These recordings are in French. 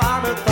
farmer.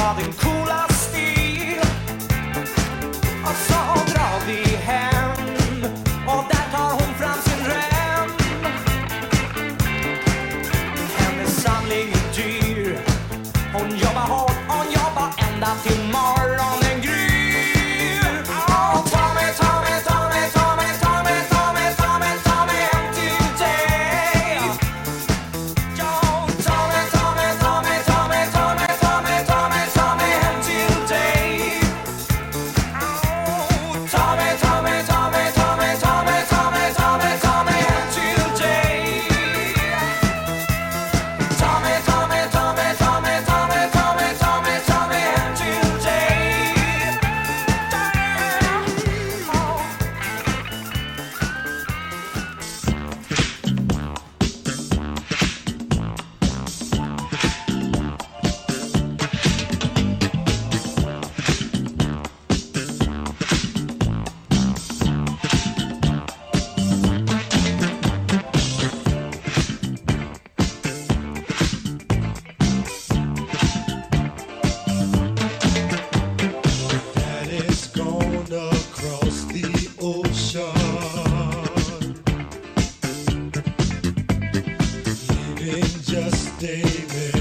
baby.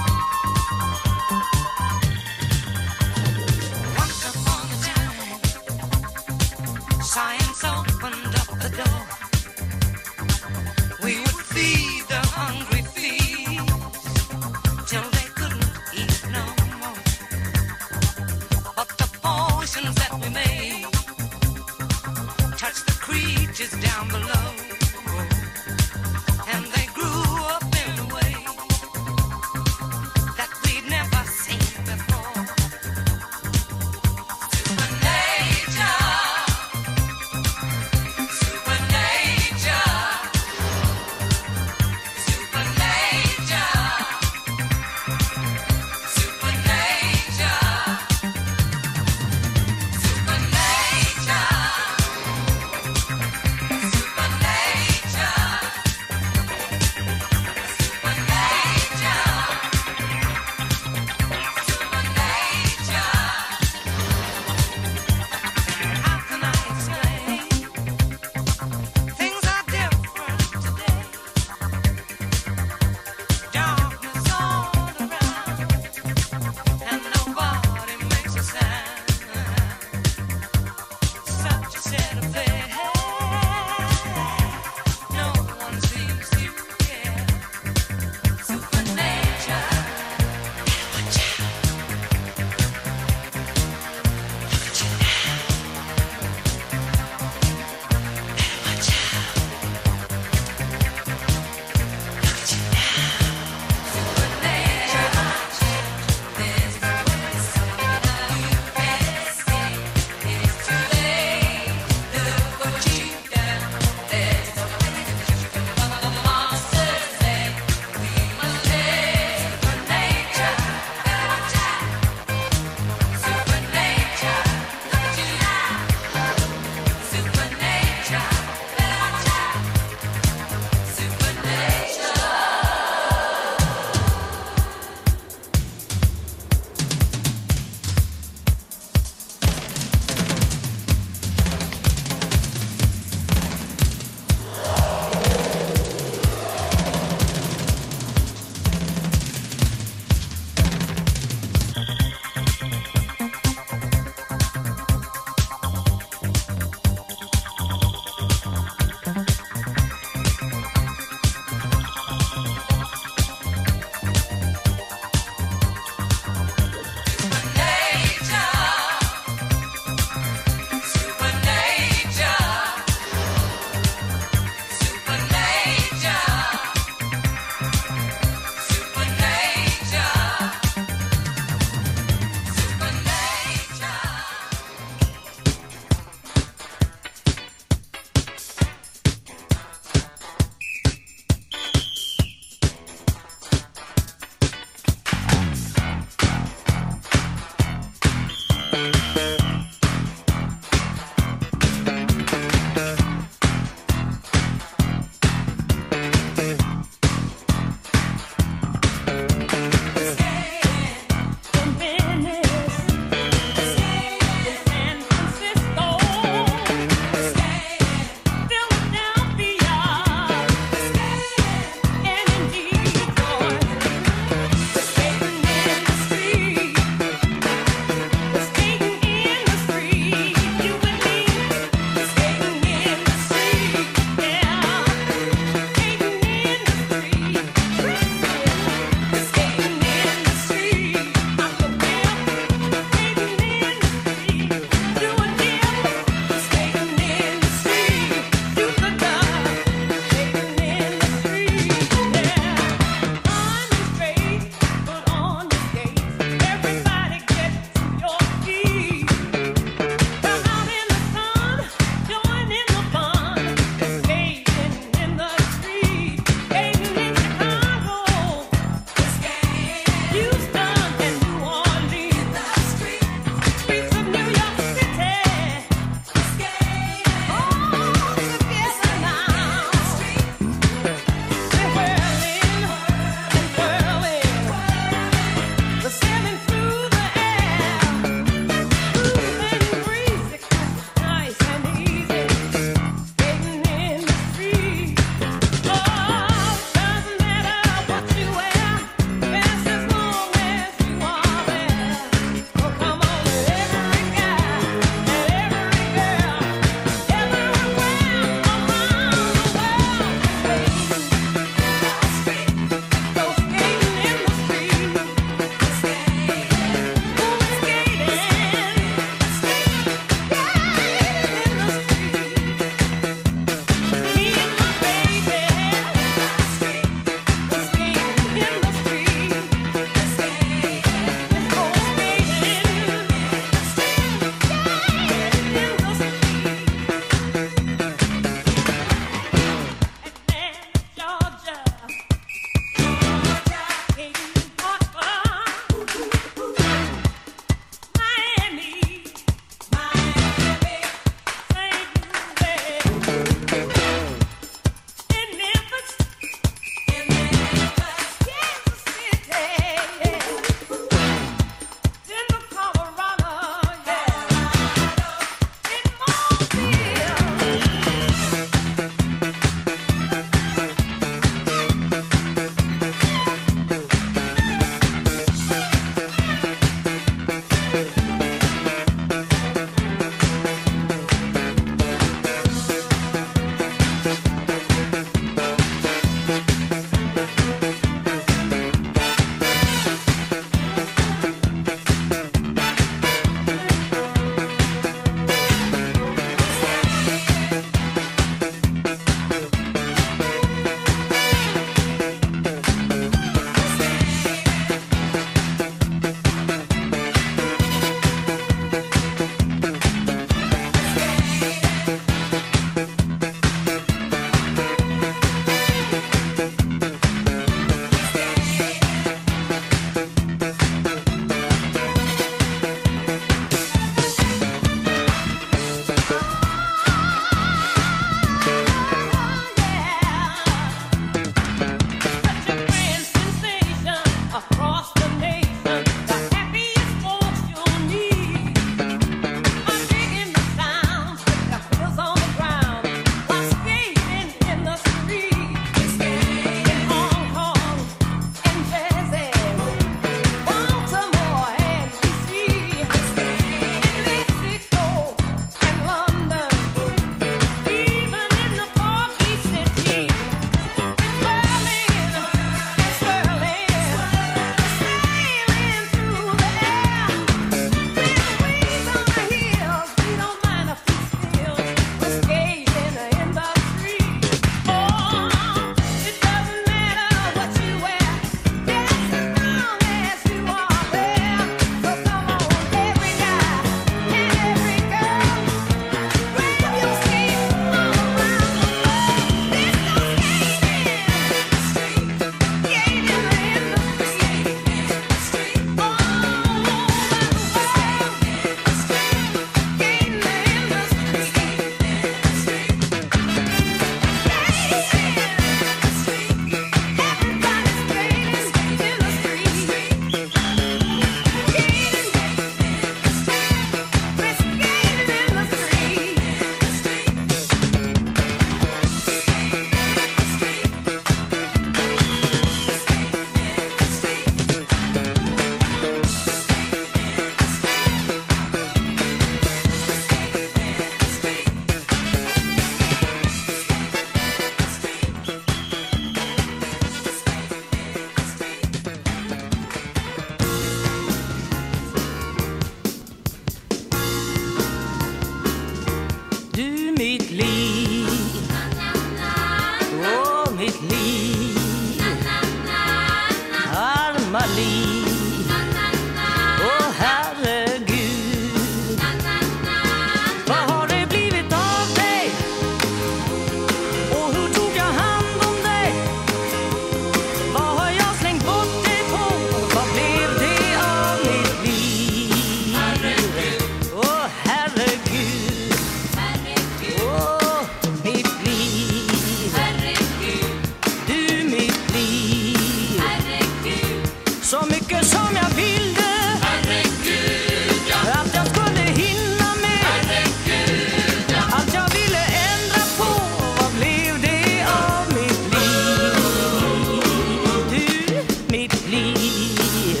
Mitt liv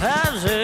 Herregud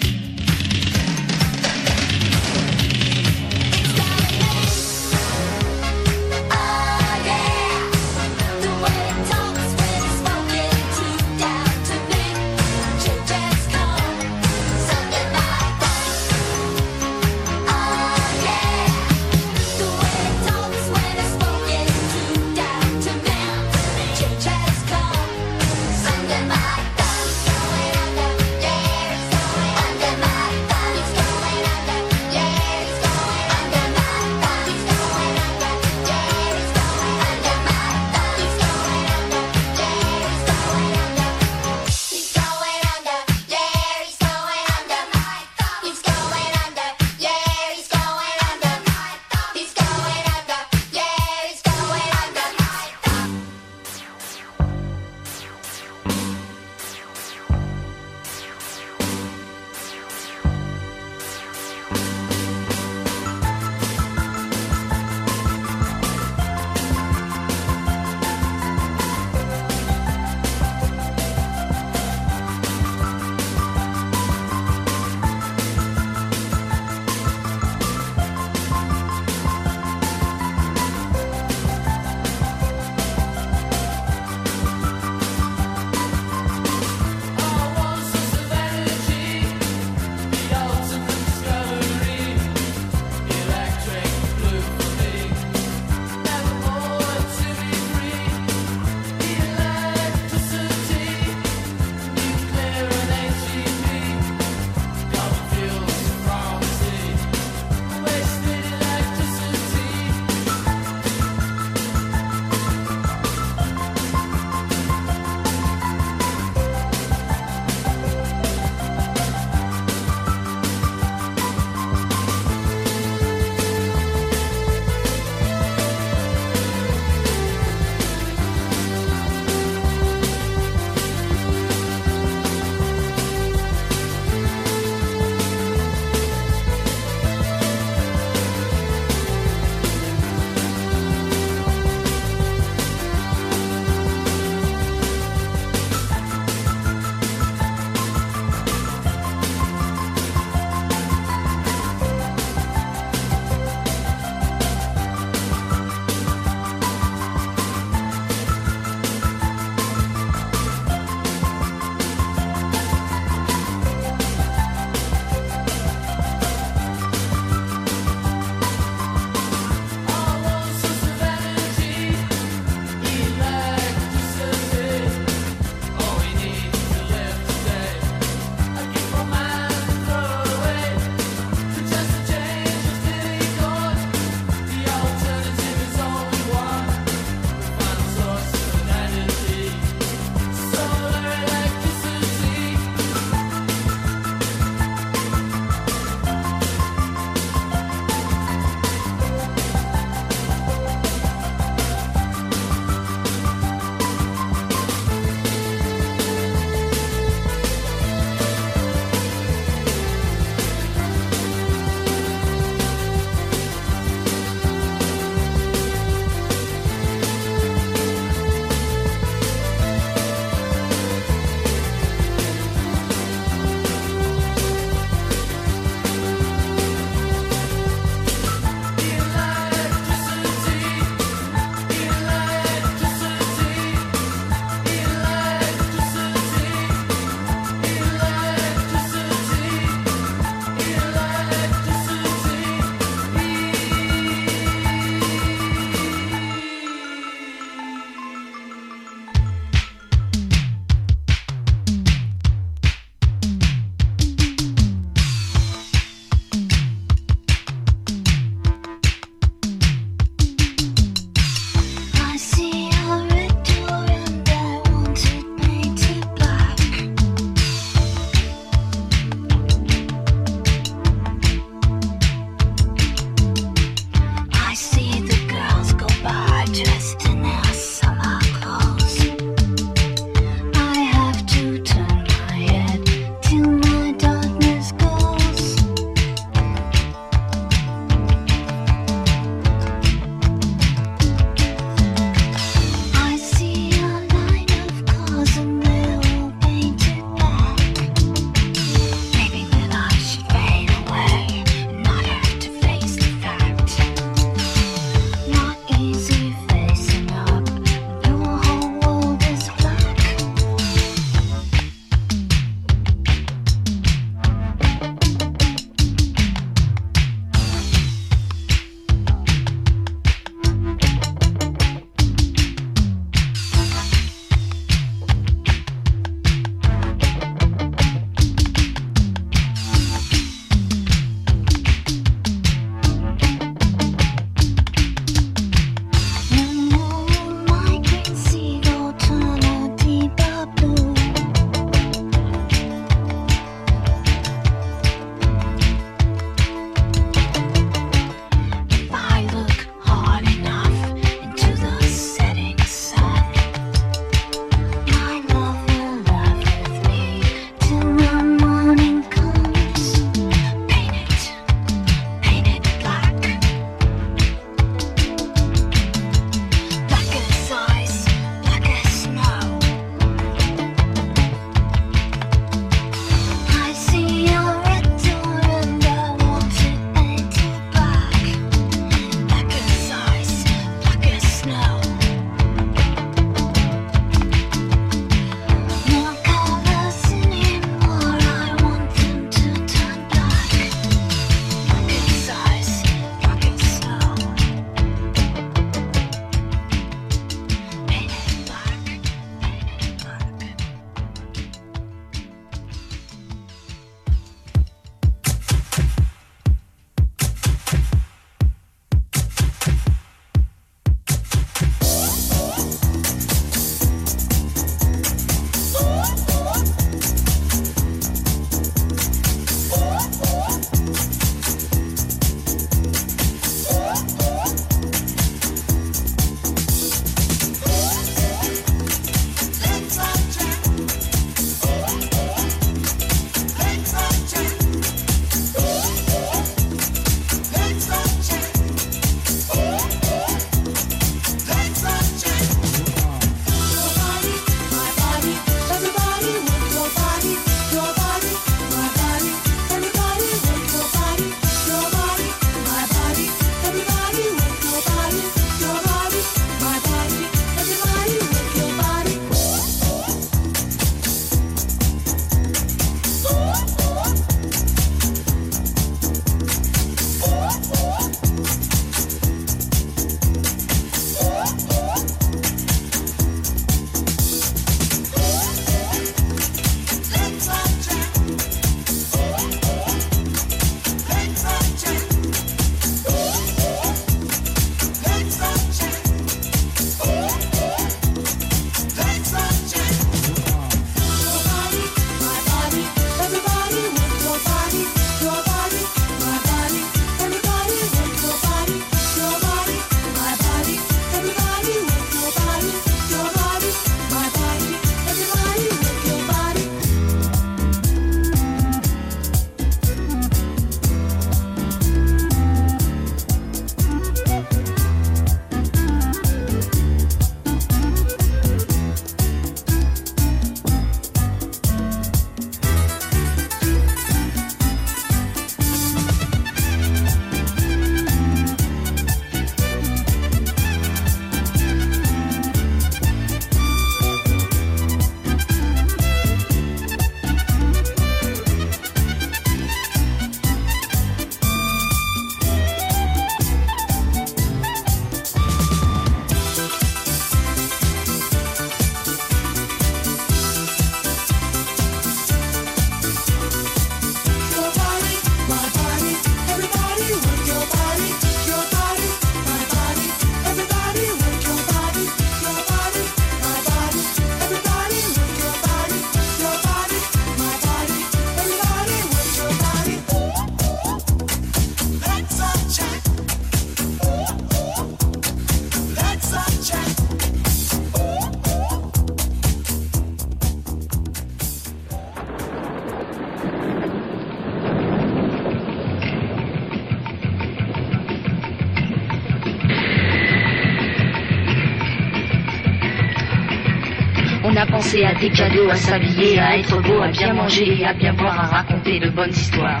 repensé à des cadeaux, à s'habiller, à être beau, à bien manger et à bien boire, à raconter de bonnes histoires.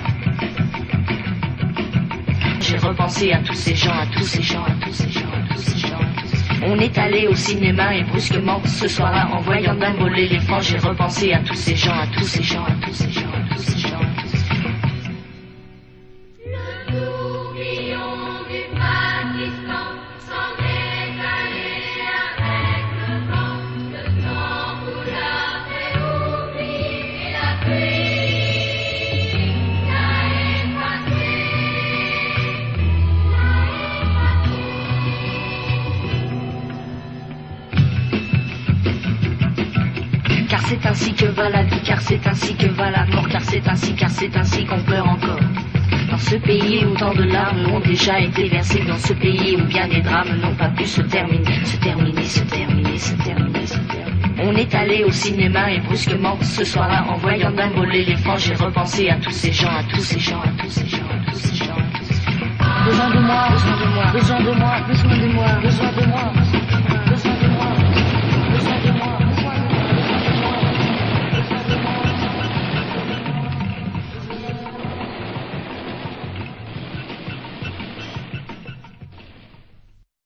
J'ai repensé à tous ces gens, à tous ces gens, à tous ces gens, à tous ces gens. On est allé au cinéma et brusquement ce soir-là, en voyant d'un l'éléphant, j'ai repensé à tous ces gens, à tous ces gens, à tous ces gens. Ainsi, car c'est ainsi qu'on pleure encore. Dans ce pays où tant de larmes ont déjà été versées, dans ce pays où bien des drames n'ont pas pu se terminer, se terminer, se terminer, se terminer, se terminer. On est allé au cinéma et brusquement ce soir-là, en voyant d'un l'éléphant, j'ai repensé à tous ces gens, à tous ces gens, à tous ces gens, à tous ces gens. à tous ces gens. Besoin de moi, besoin de moi, besoin de moi, besoin de moi, besoin de moi.